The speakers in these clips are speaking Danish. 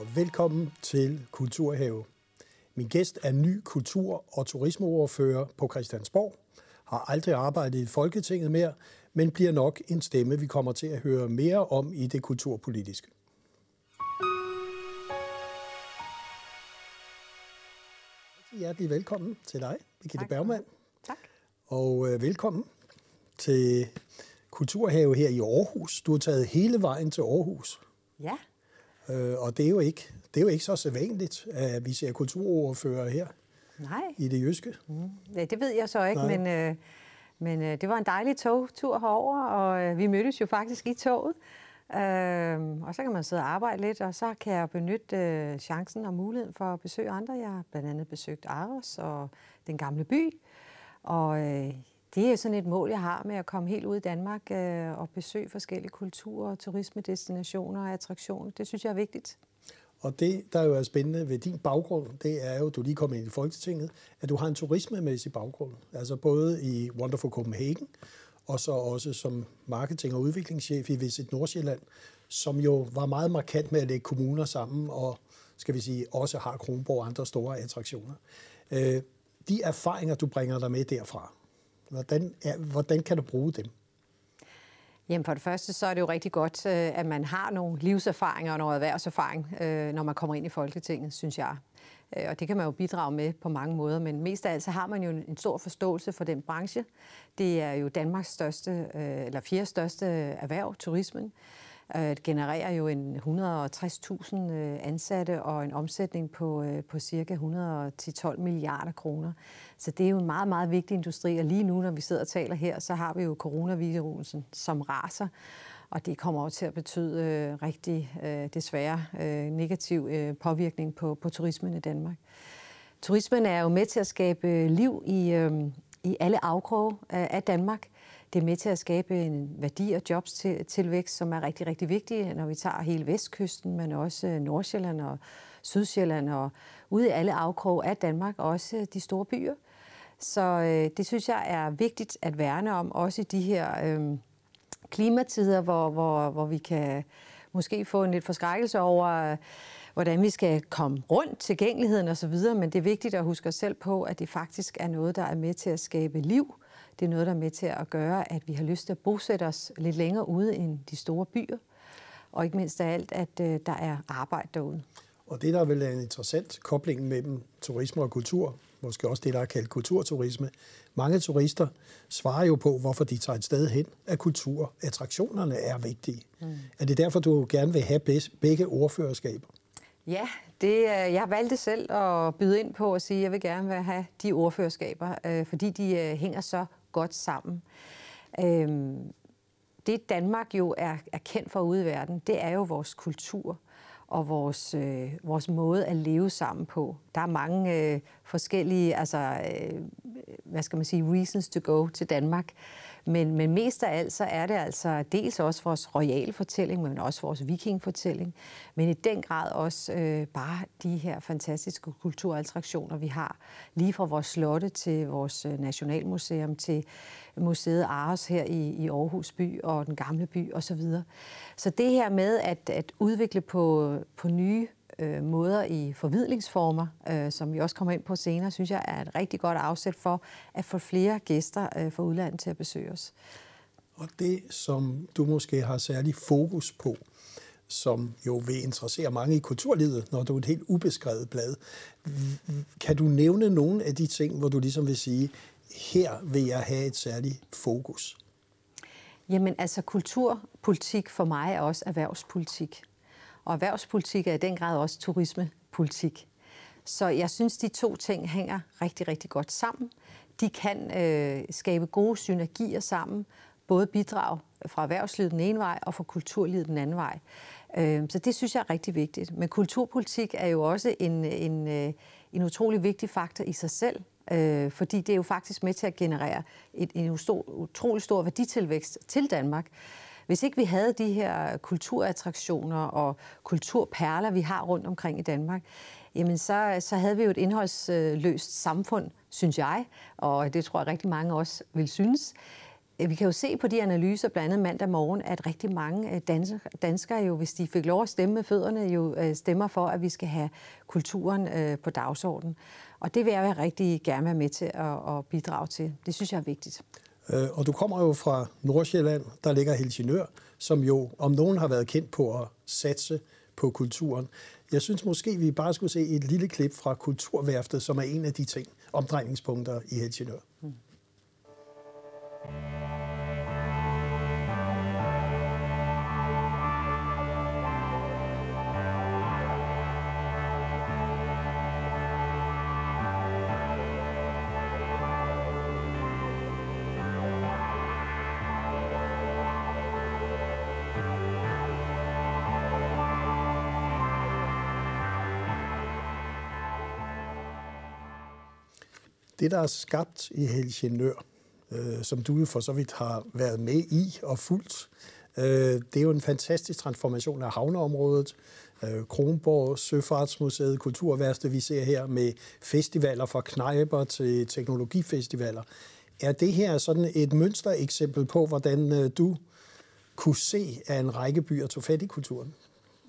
og velkommen til Kulturhave. Min gæst er ny kultur- og turismeordfører på Christiansborg, har aldrig arbejdet i Folketinget mere, men bliver nok en stemme, vi kommer til at høre mere om i det kulturpolitiske. Hjertelig velkommen til dig, Birgitte Bergman. Tak. Og øh, velkommen til Kulturhave her i Aarhus. Du har taget hele vejen til Aarhus. Ja. Øh, og det er, jo ikke, det er jo ikke så sædvanligt, at vi ser kulturordfører her Nej. i det jyske. Mm. Ja, det ved jeg så ikke, Nej. men, øh, men øh, det var en dejlig togtur herover, og øh, vi mødtes jo faktisk i toget. Øh, og så kan man sidde og arbejde lidt, og så kan jeg benytte øh, chancen og muligheden for at besøge andre. Jeg har blandt andet besøgt Aros og den gamle by, og øh, det er sådan et mål, jeg har med at komme helt ud i Danmark øh, og besøge forskellige kulturer, turismedestinationer og attraktioner. Det synes jeg er vigtigt. Og det, der jo er spændende ved din baggrund, det er jo, du lige kom ind i Folketinget, at du har en turismemæssig baggrund. Altså både i Wonderful Copenhagen, og så også som marketing- og udviklingschef i Visit Nordsjælland, som jo var meget markant med at lægge kommuner sammen, og skal vi sige, også har Kronborg og andre store attraktioner. Øh, de erfaringer, du bringer dig med derfra, hvordan, er, hvordan kan du bruge dem? Jamen for det første, så er det jo rigtig godt, øh, at man har nogle livserfaringer og noget erhvervserfaring, øh, når man kommer ind i Folketinget, synes jeg. Øh, og det kan man jo bidrage med på mange måder, men mest af alt så har man jo en stor forståelse for den branche. Det er jo Danmarks største, eller fjerde største erhverv, turismen. Øh, genererer jo en 160.000 øh, ansatte og en omsætning på, øh, på cirka 110-12 milliarder kroner. Så det er jo en meget, meget vigtig industri, og lige nu, når vi sidder og taler her, så har vi jo coronavirusen, som raser, og det kommer også til at betyde øh, rigtig, øh, desværre, øh, negativ øh, påvirkning på, på turismen i Danmark. Turismen er jo med til at skabe øh, liv i, øh, i alle afkroge øh, af Danmark. Det er med til at skabe en værdi- og jobstilvækst, som er rigtig, rigtig vigtig, når vi tager hele Vestkysten, men også Nordsjælland og Sydsjælland og ude i alle afkrog af Danmark, også de store byer. Så øh, det synes jeg er vigtigt at værne om, også i de her øh, klimatider, hvor, hvor, hvor vi kan måske få en lidt forskrækkelse over, øh, hvordan vi skal komme rundt, tilgængeligheden osv., men det er vigtigt at huske os selv på, at det faktisk er noget, der er med til at skabe liv. Det er noget, der er med til at gøre, at vi har lyst til at bosætte os lidt længere ude end de store byer. Og ikke mindst af alt, at øh, der er arbejde derude. Og det, der være en interessant kobling mellem turisme og kultur, måske også det, der er kaldt kulturturisme. Mange turister svarer jo på, hvorfor de tager et sted hen, at kulturattraktionerne er vigtige. Mm. Er det derfor, du gerne vil have begge ordførerskaber? Ja, det, øh, jeg valgte selv at byde ind på at sige, at jeg vil gerne vil have de ordførerskaber, øh, fordi de hænger så godt sammen. Øhm, det Danmark jo er, er kendt for ude i verden, det er jo vores kultur og vores, øh, vores måde at leve sammen på. Der er mange øh, forskellige, altså, øh, hvad skal man sige, reasons to go til Danmark. Men, men mest af alt så er det altså dels også vores royale fortælling, men også vores vikingfortælling, men i den grad også øh, bare de her fantastiske kulturattraktioner, vi har. Lige fra vores slotte til vores øh, nationalmuseum, til museet Aros her i, i Aarhus by og den gamle by osv. Så, videre. så det her med at, at udvikle på, på nye øh, måder i forvidlingsformer, øh, som vi også kommer ind på senere, synes jeg er et rigtig godt afsæt for at få flere gæster øh, fra udlandet til at besøge os. Og det, som du måske har særlig fokus på, som jo vil interessere mange i kulturlivet, når du er et helt ubeskrevet blad. Kan du nævne nogle af de ting, hvor du ligesom vil sige, her vil jeg have et særligt fokus? Jamen altså kulturpolitik for mig er også erhvervspolitik. Og erhvervspolitik er i den grad også turismepolitik. Så jeg synes, de to ting hænger rigtig, rigtig godt sammen. De kan øh, skabe gode synergier sammen, både bidrag fra erhvervslivet den ene vej og fra kulturlivet den anden vej. Øh, så det synes jeg er rigtig vigtigt. Men kulturpolitik er jo også en, en, øh, en utrolig vigtig faktor i sig selv, øh, fordi det er jo faktisk med til at generere et, en utrolig stor værditilvækst til Danmark. Hvis ikke vi havde de her kulturattraktioner og kulturperler, vi har rundt omkring i Danmark, jamen så, så havde vi jo et indholdsløst samfund, synes jeg, og det tror jeg rigtig mange også vil synes. vi kan jo se på de analyser, blandt andet mandag morgen, at rigtig mange øh, danskere jo, hvis de fik lov at stemme med fødderne, jo øh, stemmer for, at vi skal have kulturen øh, på dagsordenen. Og det vil jeg rigtig gerne være med til at, bidrage til. Det synes jeg er vigtigt. Øh, og du kommer jo fra Nordsjælland, der ligger Helsingør, som jo om nogen har været kendt på at satse på kulturen. Jeg synes måske, vi bare skulle se et lille klip fra Kulturværftet, som er en af de ting, omdrejningspunkter i Helsingør. Mm. Det, der er skabt i Helsingør, øh, som du jo for så vidt har været med i og fuldt, øh, det er jo en fantastisk transformation af havneområdet. Øh, Kronborg, Søfartsmuseet, Kulturværste, vi ser her med festivaler fra knejper til teknologifestivaler. Er det her sådan et mønstereksempel på, hvordan øh, du kunne se, at en række byer tog fat i kulturen?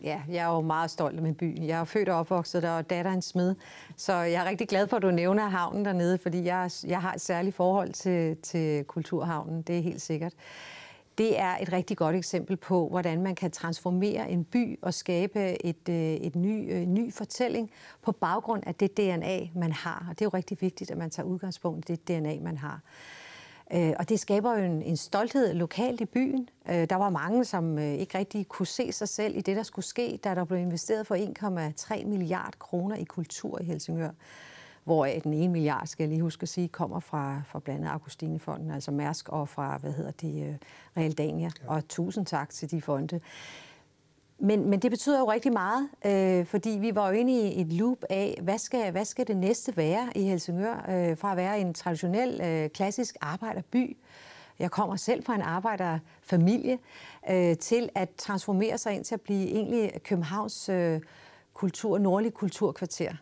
Ja, jeg er jo meget stolt af min by. Jeg er født og opvokset der, og datter en smed. Så jeg er rigtig glad for, at du nævner havnen dernede, fordi jeg, jeg har et særligt forhold til, til kulturhavnen. Det er helt sikkert. Det er et rigtig godt eksempel på, hvordan man kan transformere en by og skabe et, øh, et ny, en ny fortælling på baggrund af det DNA, man har. Og det er jo rigtig vigtigt, at man tager udgangspunkt i det DNA, man har. Øh, og det skaber jo en, en stolthed lokalt i byen. Øh, der var mange, som øh, ikke rigtig kunne se sig selv i det, der skulle ske, da der blev investeret for 1,3 milliard kroner i kultur i Helsingør hvor den ene milliard, skal jeg lige huske at sige, kommer fra, fra blandt andet Augustinefonden, altså Mærsk, og fra, hvad hedder det, øh, Realdania. Ja. Og tusind tak til de fonde. Men, men det betyder jo rigtig meget, øh, fordi vi var jo inde i et loop af, hvad skal, hvad skal det næste være i Helsingør, øh, fra at være en traditionel, øh, klassisk arbejderby, jeg kommer selv fra en arbejderfamilie, øh, til at transformere sig ind til at blive egentlig Københavns øh, kultur, nordlig kulturkvarter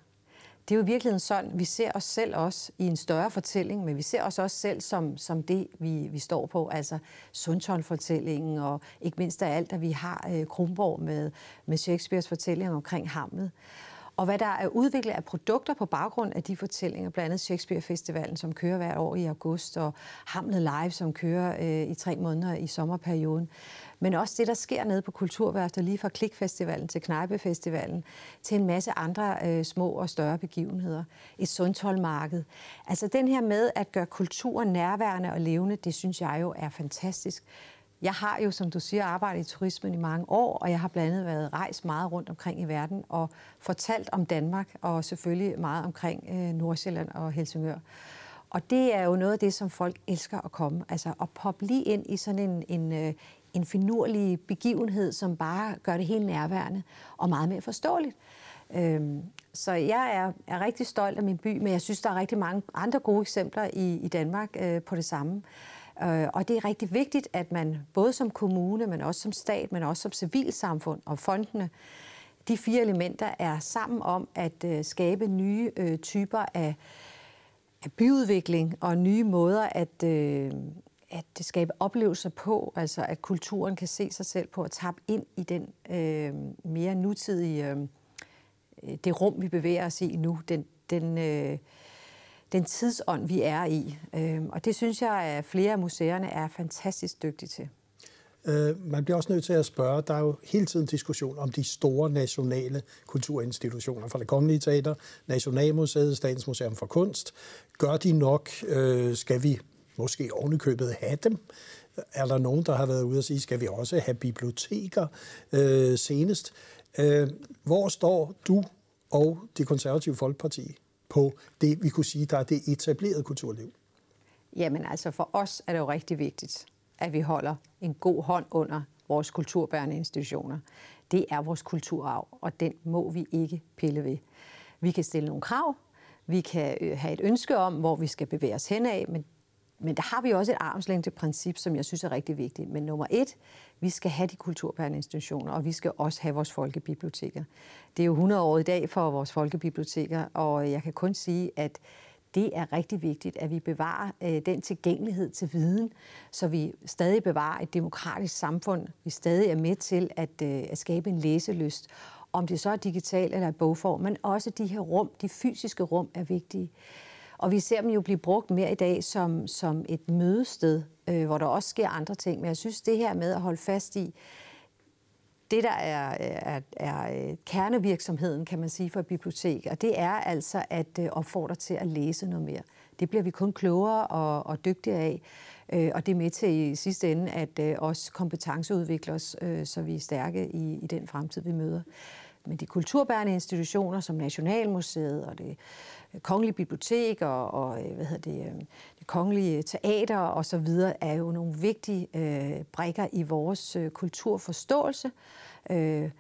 det er jo i virkeligheden sådan, vi ser os selv også i en større fortælling, men vi ser os også selv som, som det, vi, vi står på, altså Sundtårn-fortællingen, og ikke mindst af alt, at vi har øh, Kronborg med, med Shakespeares fortælling omkring Hamlet. Og hvad der er udviklet af produkter på baggrund af de fortællinger, blandt andet Shakespeare Festivalen, som kører hvert år i august, og Hamlet Live, som kører øh, i tre måneder i sommerperioden men også det, der sker nede på Kulturværftet, lige fra Klikfestivalen til Knejpefestivalen, til en masse andre øh, små og større begivenheder. Et sundtolmarked. Altså den her med at gøre kulturen nærværende og levende, det synes jeg jo er fantastisk. Jeg har jo, som du siger, arbejdet i turismen i mange år, og jeg har blandt andet været rejst meget rundt omkring i verden og fortalt om Danmark, og selvfølgelig meget omkring øh, Nordsjælland og Helsingør. Og det er jo noget af det, som folk elsker at komme. Altså at poppe lige ind i sådan en, en, øh, en finurlig begivenhed, som bare gør det helt nærværende og meget mere forståeligt. Øhm, så jeg er, er rigtig stolt af min by, men jeg synes, der er rigtig mange andre gode eksempler i, i Danmark øh, på det samme. Øh, Øh, og det er rigtig vigtigt, at man både som kommune, men også som stat, men også som civilsamfund og fondene, de fire elementer er sammen om at øh, skabe nye øh, typer af, byudvikling og nye måder at, at skabe oplevelser på, altså at kulturen kan se sig selv på at tappe ind i den øh, mere nutidige, øh, det rum, vi bevæger os i nu, den, den, øh, den tidsånd, vi er i. Øh, og det synes jeg, at flere af museerne er fantastisk dygtige til. Øh, man bliver også nødt til at spørge, der er jo hele tiden diskussion om de store nationale kulturinstitutioner fra det Kongelige Teater, Nationalmuseet, Statens Museum for Kunst. Gør de nok? Øh, skal vi måske ovenikøbet have dem. Er der nogen, der har været ude og sige, skal vi også have biblioteker øh, senest? Øh, hvor står du og det konservative folkeparti på det, vi kunne sige, der er det etablerede kulturliv? Jamen altså for os er det jo rigtig vigtigt, at vi holder en god hånd under vores kulturbærende institutioner. Det er vores kulturarv, og den må vi ikke pille ved. Vi kan stille nogle krav, vi kan øh, have et ønske om, hvor vi skal bevæge os henad, men men der har vi også et armslængde princip, som jeg synes er rigtig vigtigt. Men nummer et, vi skal have de kulturbærende institutioner, og vi skal også have vores folkebiblioteker. Det er jo 100 år i dag for vores folkebiblioteker, og jeg kan kun sige, at det er rigtig vigtigt, at vi bevarer øh, den tilgængelighed til viden, så vi stadig bevarer et demokratisk samfund. Vi stadig er med til at, øh, at skabe en læselyst. Om det så er digitalt eller i bogform, men også de her rum, de fysiske rum, er vigtige. Og vi ser dem jo blive brugt mere i dag som, som et mødested, øh, hvor der også sker andre ting. Men jeg synes, det her med at holde fast i, det, der er, er, er øh, kernevirksomheden, kan man sige, for et bibliotek, og det er altså at øh, opfordre til at læse noget mere. Det bliver vi kun klogere og, og dygtigere af, øh, og det er med til i sidste ende at også kompetenceudvikle os, så vi er stærke i, i den fremtid, vi møder. Men de kulturbærende institutioner som Nationalmuseet og det øh, kongelige bibliotek og, og øh, hvad hedder det, øh, det kongelige teater og så videre er jo nogle vigtige øh, brikker i vores øh, kulturforståelse. Øh,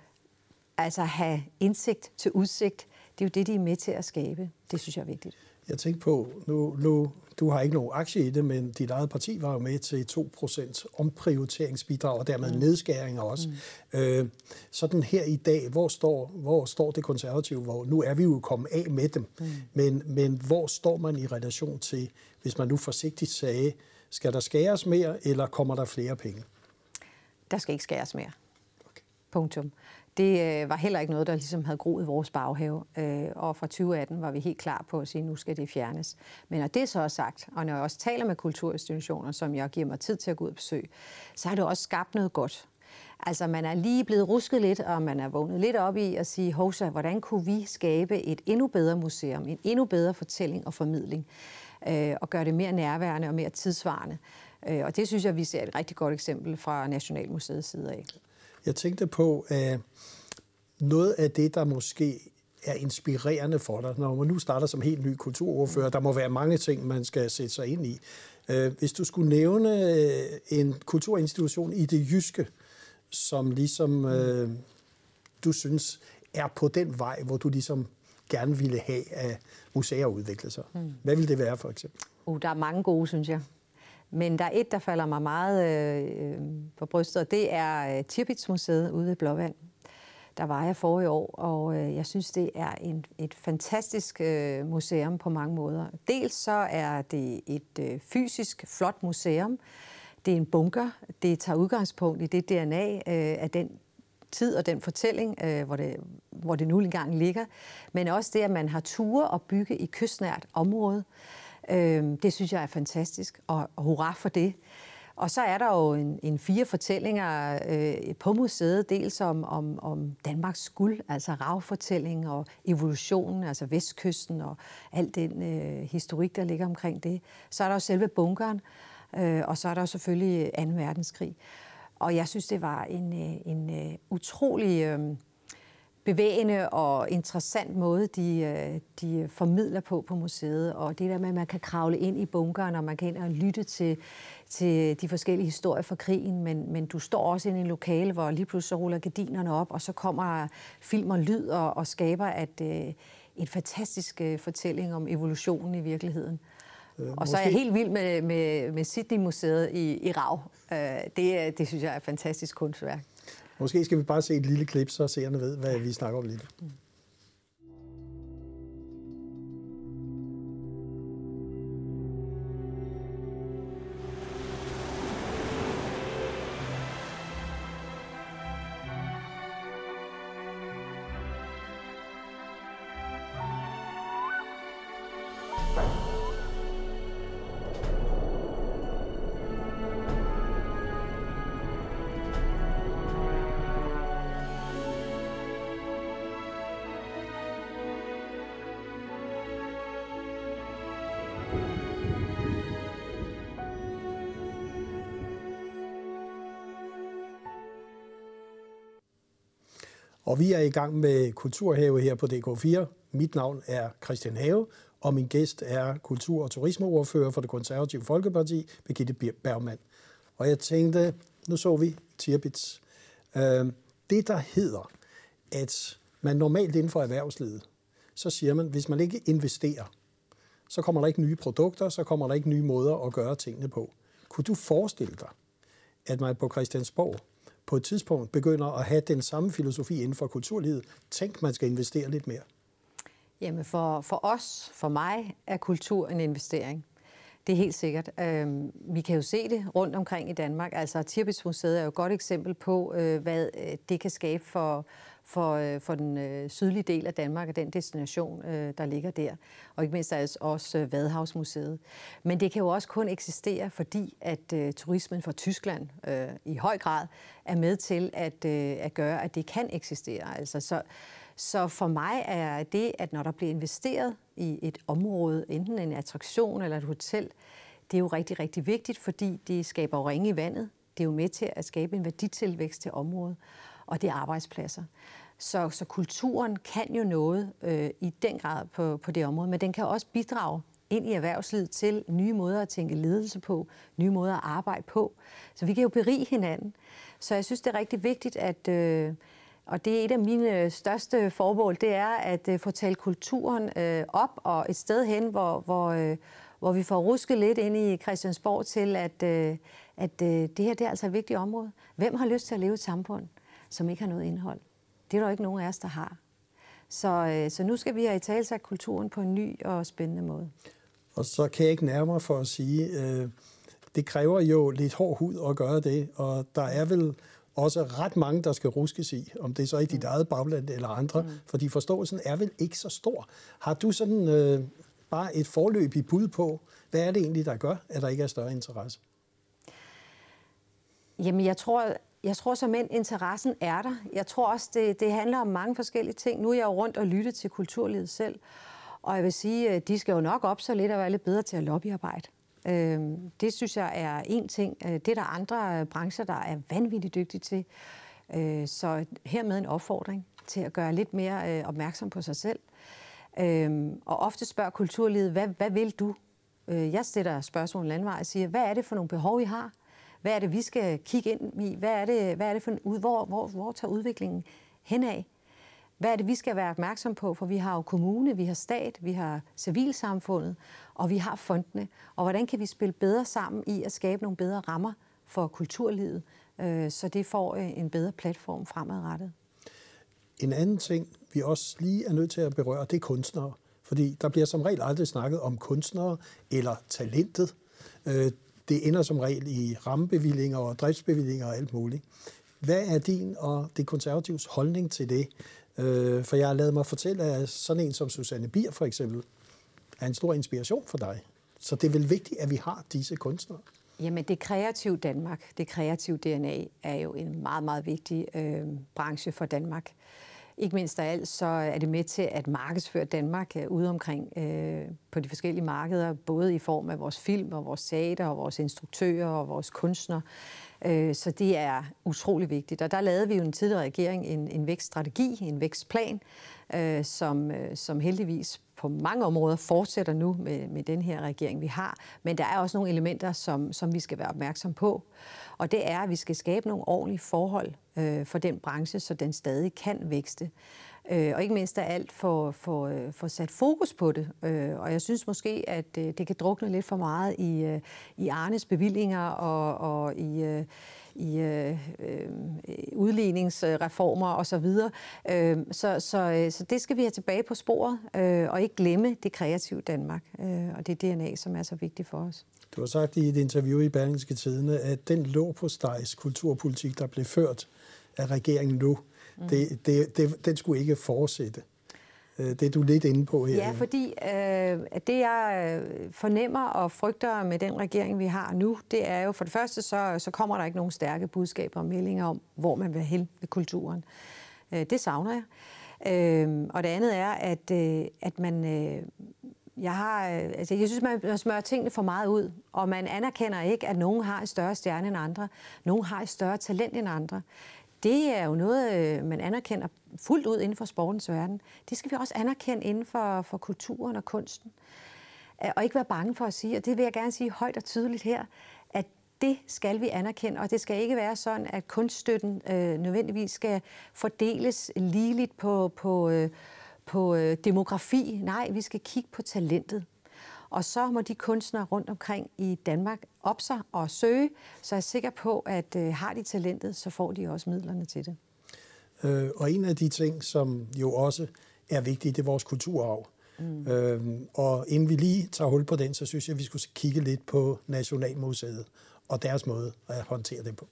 altså have indsigt til udsigt, det er jo det, de er med til at skabe. Det synes jeg er vigtigt. Jeg tænkte på, nu, nu du har ikke nogen aktie i det, men dit eget parti var jo med til 2% omprioriteringsbidrag, og dermed mm. nedskæringer også. Mm. Øh, sådan her i dag, hvor står, hvor står det konservative? Hvor, nu er vi jo kommet af med dem, mm. men, men hvor står man i relation til, hvis man nu forsigtigt sagde, skal der skæres mere, eller kommer der flere penge? Der skal ikke skæres mere. Okay. Punktum. Det øh, var heller ikke noget, der ligesom havde groet i vores baghave. Øh, og fra 2018 var vi helt klar på at sige, at nu skal det fjernes. Men når det så er sagt, og når jeg også taler med kulturinstitutioner, som jeg giver mig tid til at gå ud og besøge, så har det også skabt noget godt. Altså man er lige blevet rusket lidt, og man er vågnet lidt op i at sige, Hosa, hvordan kunne vi skabe et endnu bedre museum, en endnu bedre fortælling og formidling, øh, og gøre det mere nærværende og mere tidsvarende. Øh, og det synes jeg, vi ser et rigtig godt eksempel fra Nationalmuseets side af. Jeg tænkte på, at noget af det, der måske er inspirerende for dig, når man nu starter som helt ny kulturordfører, der må være mange ting, man skal sætte sig ind i. Øh, hvis du skulle nævne øh, en kulturinstitution i det jyske, som ligesom øh, du synes er på den vej, hvor du ligesom gerne ville have, at museer udvikle sig. Mm. Hvad vil det være for eksempel? Uh, der er mange gode, synes jeg. Men der er et, der falder mig meget øh, øh på brystet, og det er øh, Tirpitz-museet ude ved Blåvand. Der var jeg for i år, og øh, jeg synes, det er en, et fantastisk øh, museum på mange måder. Dels så er det et øh, fysisk flot museum. Det er en bunker. Det tager udgangspunkt i det DNA øh, af den tid og den fortælling, øh, hvor, det, hvor det nu engang ligger. Men også det, at man har ture og bygge i kystnært område. Øh, det synes jeg er fantastisk, og, hurra for det. Og så er der jo en, en fire fortællinger øh, på museet, dels om, om, om Danmarks guld, altså ravfortælling og evolutionen, altså vestkysten og al den øh, historik, der ligger omkring det. Så er der jo selve bunkeren, øh, og så er der jo selvfølgelig 2. verdenskrig. Og jeg synes, det var en, øh, en, en utrolig... Øh, bevægende og interessant måde, de, øh, de formidler på på museet. Og det der med, at man kan kravle ind i bunkeren, og man kan ind og lytte til, til de forskellige historier fra krigen, men, men du står også inde i en lokale, hvor lige pludselig så ruller gardinerne op, og så kommer film og lyd og, og skaber at, øh, en fantastisk øh, fortælling om evolutionen i virkeligheden. Øh, og så er jeg helt vild med, med, med Sydney-museet i, i Rav. Øh, det, det synes jeg er et fantastisk kunstværk. Måske skal vi bare se et lille klip, så seerne ved, hvad vi snakker om lidt. Og vi er i gang med Kulturhave her på DK4. Mit navn er Christian Have, og min gæst er kultur- og turismeordfører for det konservative Folkeparti, Birgitte Bergmann. Og jeg tænkte, nu så vi Tirpitz. Øh, det, der hedder, at man normalt inden for erhvervslivet, så siger man, hvis man ikke investerer, så kommer der ikke nye produkter, så kommer der ikke nye måder at gøre tingene på. Kunne du forestille dig, at man på Christiansborg på et tidspunkt begynder at have den samme filosofi inden for kulturlivet. Tænk, man skal investere lidt mere. Jamen for, for os, for mig, er kultur en investering. Det er helt sikkert. Øhm, vi kan jo se det rundt omkring i Danmark. Altså Tirpitz-museet er jo et godt eksempel på, øh, hvad øh, det kan skabe for, for, øh, for den øh, sydlige del af Danmark og den destination, øh, der ligger der. Og ikke mindst altså også øh, Vadehavsmuseet. Men det kan jo også kun eksistere, fordi at øh, turismen fra Tyskland øh, i høj grad er med til at, øh, at gøre, at det kan eksistere. Altså, så, så for mig er det, at når der bliver investeret i et område, enten en attraktion eller et hotel, det er jo rigtig, rigtig vigtigt, fordi det skaber ringe i vandet. Det er jo med til at skabe en værditilvækst til området, og det er arbejdspladser. Så, så kulturen kan jo noget øh, i den grad på, på det område, men den kan også bidrage ind i erhvervslivet til nye måder at tænke ledelse på, nye måder at arbejde på. Så vi kan jo berige hinanden. Så jeg synes, det er rigtig vigtigt, at, øh, og det er et af mine største formål, det er at øh, få talt kulturen øh, op og et sted hen, hvor, hvor, øh, hvor vi får rusket lidt ind i Christiansborg til, at, øh, at øh, det her det er altså et vigtigt område. Hvem har lyst til at leve i et samfund, som ikke har noget indhold? Det er der jo ikke nogen af os, der har. Så, øh, så nu skal vi have i tale kulturen på en ny og spændende måde. Og så kan jeg ikke nærmere for at sige, øh, det kræver jo lidt hård hud at gøre det, og der er vel også ret mange, der skal ruskes i, om det er så i dit mm. eget bagland eller andre, mm. fordi forståelsen er vel ikke så stor. Har du sådan øh, bare et forløb i bud på, hvad er det egentlig, der gør, at der ikke er større interesse? Jamen, jeg tror, jeg tror simpelthen, interessen er der. Jeg tror også, det, det handler om mange forskellige ting. Nu er jeg jo rundt og lytte til kulturlivet selv, og jeg vil sige, at de skal jo nok op så lidt og være lidt bedre til at lobbyarbejde. Øhm, det synes jeg er en ting. Øh, det er der andre øh, brancher, der er vanvittigt dygtige til. Så hermed en opfordring til at gøre lidt mere opmærksom på sig selv. Øhm, og ofte spørger kulturlivet, hvad, hvad vil du? Jeg stiller spørgsmål landvej og siger, hvad er det for nogle behov, I har? Hvad er det, vi skal kigge ind i? Hvad er det, hvad er det for en, hvor, hvor, hvor tager udviklingen henad? Hvad er det, vi skal være opmærksom på? For vi har jo kommune, vi har stat, vi har civilsamfundet, og vi har fondene. Og hvordan kan vi spille bedre sammen i at skabe nogle bedre rammer for kulturlivet, øh, så det får øh, en bedre platform fremadrettet? En anden ting, vi også lige er nødt til at berøre, det er kunstnere. Fordi der bliver som regel aldrig snakket om kunstnere eller talentet. Øh, det ender som regel i rammebevillinger og driftsbevillinger og alt muligt. Hvad er din og det konservatives holdning til det? Øh, for jeg har lavet mig fortælle, at sådan en som Susanne Bier for eksempel, er en stor inspiration for dig. Så det er vel vigtigt, at vi har disse kunstnere? Jamen, det kreative Danmark, det kreative DNA, er jo en meget, meget vigtig øh, branche for Danmark. Ikke mindst af alt, så er det med til at markedsføre Danmark øh, ude omkring øh, på de forskellige markeder, både i form af vores film og vores teater og vores instruktører og vores kunstnere. Øh, så det er utrolig vigtigt. Og der lavede vi jo en tidligere regering en, en vækststrategi, en vækstplan, øh, som, øh, som heldigvis på mange områder fortsætter nu med, med den her regering, vi har. Men der er også nogle elementer, som, som vi skal være opmærksom på. Og det er, at vi skal skabe nogle ordentlige forhold øh, for den branche, så den stadig kan vækste. Øh, og ikke mindst af alt for, få, for øh, få sat fokus på det. Øh, og jeg synes måske, at øh, det kan drukne lidt for meget i, øh, i Arnes bevillinger og, og i... Øh, i øh, øh, udligningsreformer osv. Så, øh, så, så, øh, så det skal vi have tilbage på sporet, øh, og ikke glemme det kreative Danmark. Øh, og det er DNA, som er så vigtigt for os. Du har sagt i et interview i Berlingske Tidene, at den lå på stejs kulturpolitik, der blev ført af regeringen nu, mm. det, det, det, den skulle ikke fortsætte. Øh, det er du lidt inde på her. Ja, fordi øh, det jeg øh, fornemmer og frygter med den regering, vi har nu, det er jo for det første, så, så kommer der ikke nogen stærke budskaber og meldinger om, hvor man vil hen med kulturen. Øh, det savner jeg. Øh, og det andet er, at, øh, at man... Øh, jeg, har, øh, altså, jeg synes, man smører tingene for meget ud, og man anerkender ikke, at nogen har en større stjerne end andre. Nogen har et større talent end andre. Det er jo noget, øh, man anerkender fuldt ud inden for sportens verden. Det skal vi også anerkende inden for, for kulturen og kunsten. Øh, og ikke være bange for at sige, og det vil jeg gerne sige højt og tydeligt her, at det skal vi anerkende, og det skal ikke være sådan, at kunststøtten øh, nødvendigvis skal fordeles ligeligt på, på, øh, på øh, demografi. Nej, vi skal kigge på talentet. Og så må de kunstnere rundt omkring i Danmark op sig og søge, så jeg er sikker på, at øh, har de talentet, så får de også midlerne til det. Øh, og en af de ting, som jo også er vigtige, det er vores kulturarv. Mm. Øhm, og inden vi lige tager hul på den, så synes jeg, at vi skulle kigge lidt på Nationalmuseet og deres måde at håndtere det på.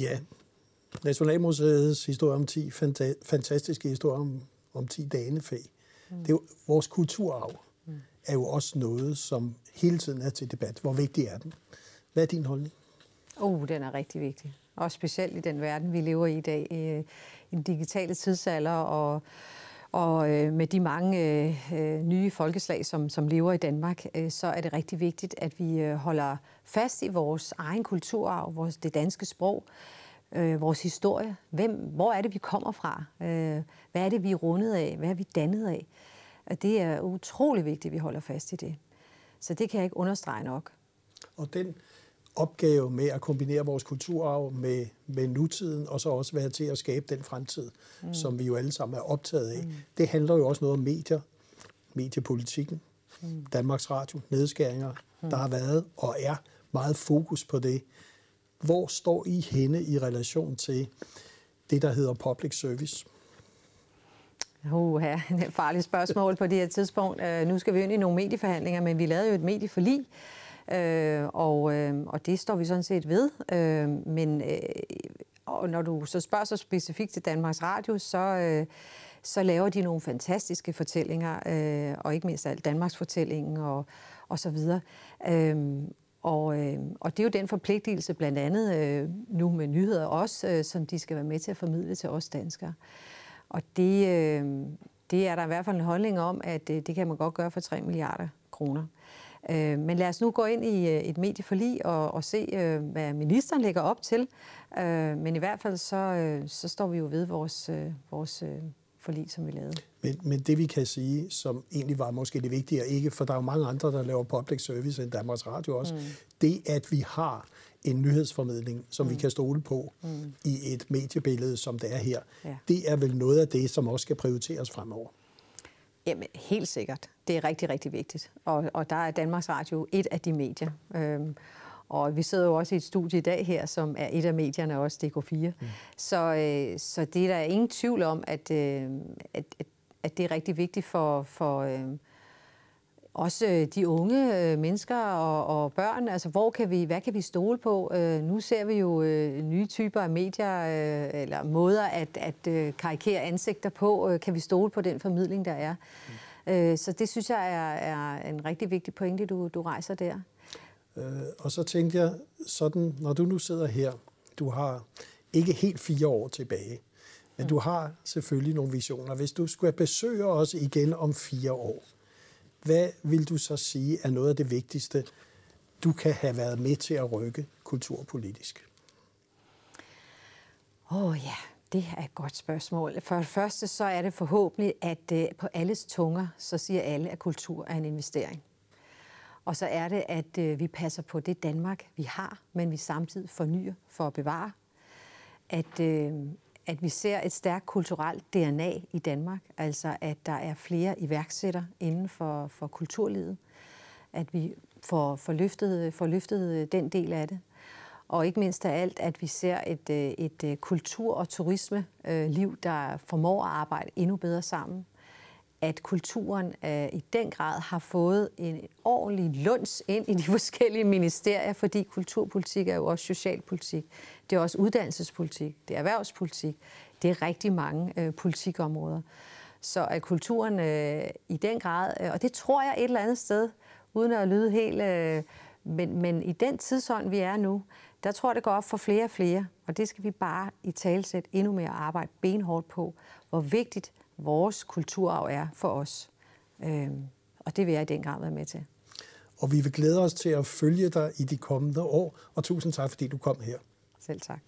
Ja, Nationalmuseets historie om 10 fanta- fantastiske historier om, om 10 danefæ. Mm. Det er jo, vores kulturarv mm. er jo også noget, som hele tiden er til debat. Hvor vigtig er den? Hvad er din holdning? Oh, den er rigtig vigtig. Og specielt i den verden, vi lever i i dag, i den digitale tidsalder, og, og øh, med de mange øh, øh, nye folkeslag, som, som lever i Danmark, øh, så er det rigtig vigtigt, at vi øh, holder fast i vores egen kulturarv, vores, det danske sprog, øh, vores historie. Hvem, hvor er det, vi kommer fra? Øh, hvad er det, vi er rundet af? Hvad er vi dannet af? Og det er utrolig vigtigt, at vi holder fast i det. Så det kan jeg ikke understrege nok. Og den opgave med at kombinere vores kulturarv med, med nutiden, og så også være til at skabe den fremtid, mm. som vi jo alle sammen er optaget af. Mm. Det handler jo også noget om medier, mediepolitikken, mm. Danmarks Radio, nedskæringer. Mm. Der har været og er meget fokus på det. Hvor står I henne i relation til det, der hedder public service? Uh, ja, det er et farligt spørgsmål på det her tidspunkt. Uh, nu skal vi ind i nogle medieforhandlinger, men vi lavede jo et medieforlig, Øh, og, øh, og det står vi sådan set ved. Øh, men øh, og når du så spørger så specifikt til Danmarks Radio, så, Øh, så laver de nogle fantastiske fortællinger, øh, og ikke mindst alt Danmarks fortællingen og, og så videre. Uh, og, øh, og det er jo den forpligtelse, blandt andet øh, nu med nyheder også, øh, som de skal være med til at formidle til os danskere. Og det, øh, det er der i hvert fald en holdning om, at øh, det kan man godt gøre for 3 milliarder kroner. Øh, men lad os nu gå ind i øh, et medieforlig og, og se, øh, hvad ministeren lægger op til. Øh, men i hvert fald så, øh, så står vi jo ved vores, øh, vores øh, forlig, som vi lavede. Men, men det vi kan sige, som egentlig var måske det vigtige, ikke, for der er jo mange andre, der laver public service end Danmarks Radio også, mm. det at vi har en nyhedsformidling, som mm. vi kan stole på mm. i et mediebillede, som det er her, ja. det er vel noget af det, som også skal prioriteres fremover. Jamen, helt sikkert. Det er rigtig, rigtig vigtigt. Og, og der er Danmarks Radio et af de medier. Øhm, og vi sidder jo også i et studie i dag her, som er et af medierne, også DK4. Mm. Så, øh, så det er der ingen tvivl om, at, øh, at, at, at det er rigtig vigtigt for, for øh, også de unge øh, mennesker og, og børn. Altså, hvor kan vi, hvad kan vi stole på? Øh, nu ser vi jo øh, nye typer af medier, øh, eller måder at, at øh, karikere ansigter på. Øh, kan vi stole på den formidling, der er? Mm. Øh, så det synes jeg er, er en rigtig vigtig pointe, du, du rejser der. Øh, og så tænkte jeg, sådan, når du nu sidder her, du har ikke helt fire år tilbage, men mm. du har selvfølgelig nogle visioner. Hvis du skulle besøge os igen om fire år, hvad vil du så sige er noget af det vigtigste, du kan have været med til at rykke kulturpolitisk? Åh oh, ja, det er et godt spørgsmål. For det første så er det forhåbentlig, at øh, på alles tunger, så siger alle, at kultur er en investering. Og så er det, at øh, vi passer på det Danmark, vi har, men vi samtidig fornyer for at bevare. At, øh, at vi ser et stærkt kulturelt DNA i Danmark, altså at der er flere iværksætter inden for, for kulturlivet. At vi får, får, løftet, får løftet øh, den del af det. Og ikke mindst af alt, at vi ser et, øh, et øh, kultur- og turisme-liv, der formår at arbejde endnu bedre sammen at kulturen øh, i den grad har fået en ordentlig lunds ind i de forskellige ministerier, fordi kulturpolitik er jo også socialpolitik, det er også uddannelsespolitik, det er erhvervspolitik, det er rigtig mange øh, politikområder. Så at kulturen øh, i den grad, øh, og det tror jeg et eller andet sted, uden at lyde helt... Øh, men, men i den tidsånd, vi er nu, der tror jeg, det går op for flere og flere, og det skal vi bare i talsæt endnu mere arbejde benhårdt på, hvor vigtigt vores kulturarv er for os. Øhm, og det vil jeg i den grad være med til. Og vi vil glæde os til at følge dig i de kommende år, og tusind tak, fordi du kom her. Selv tak.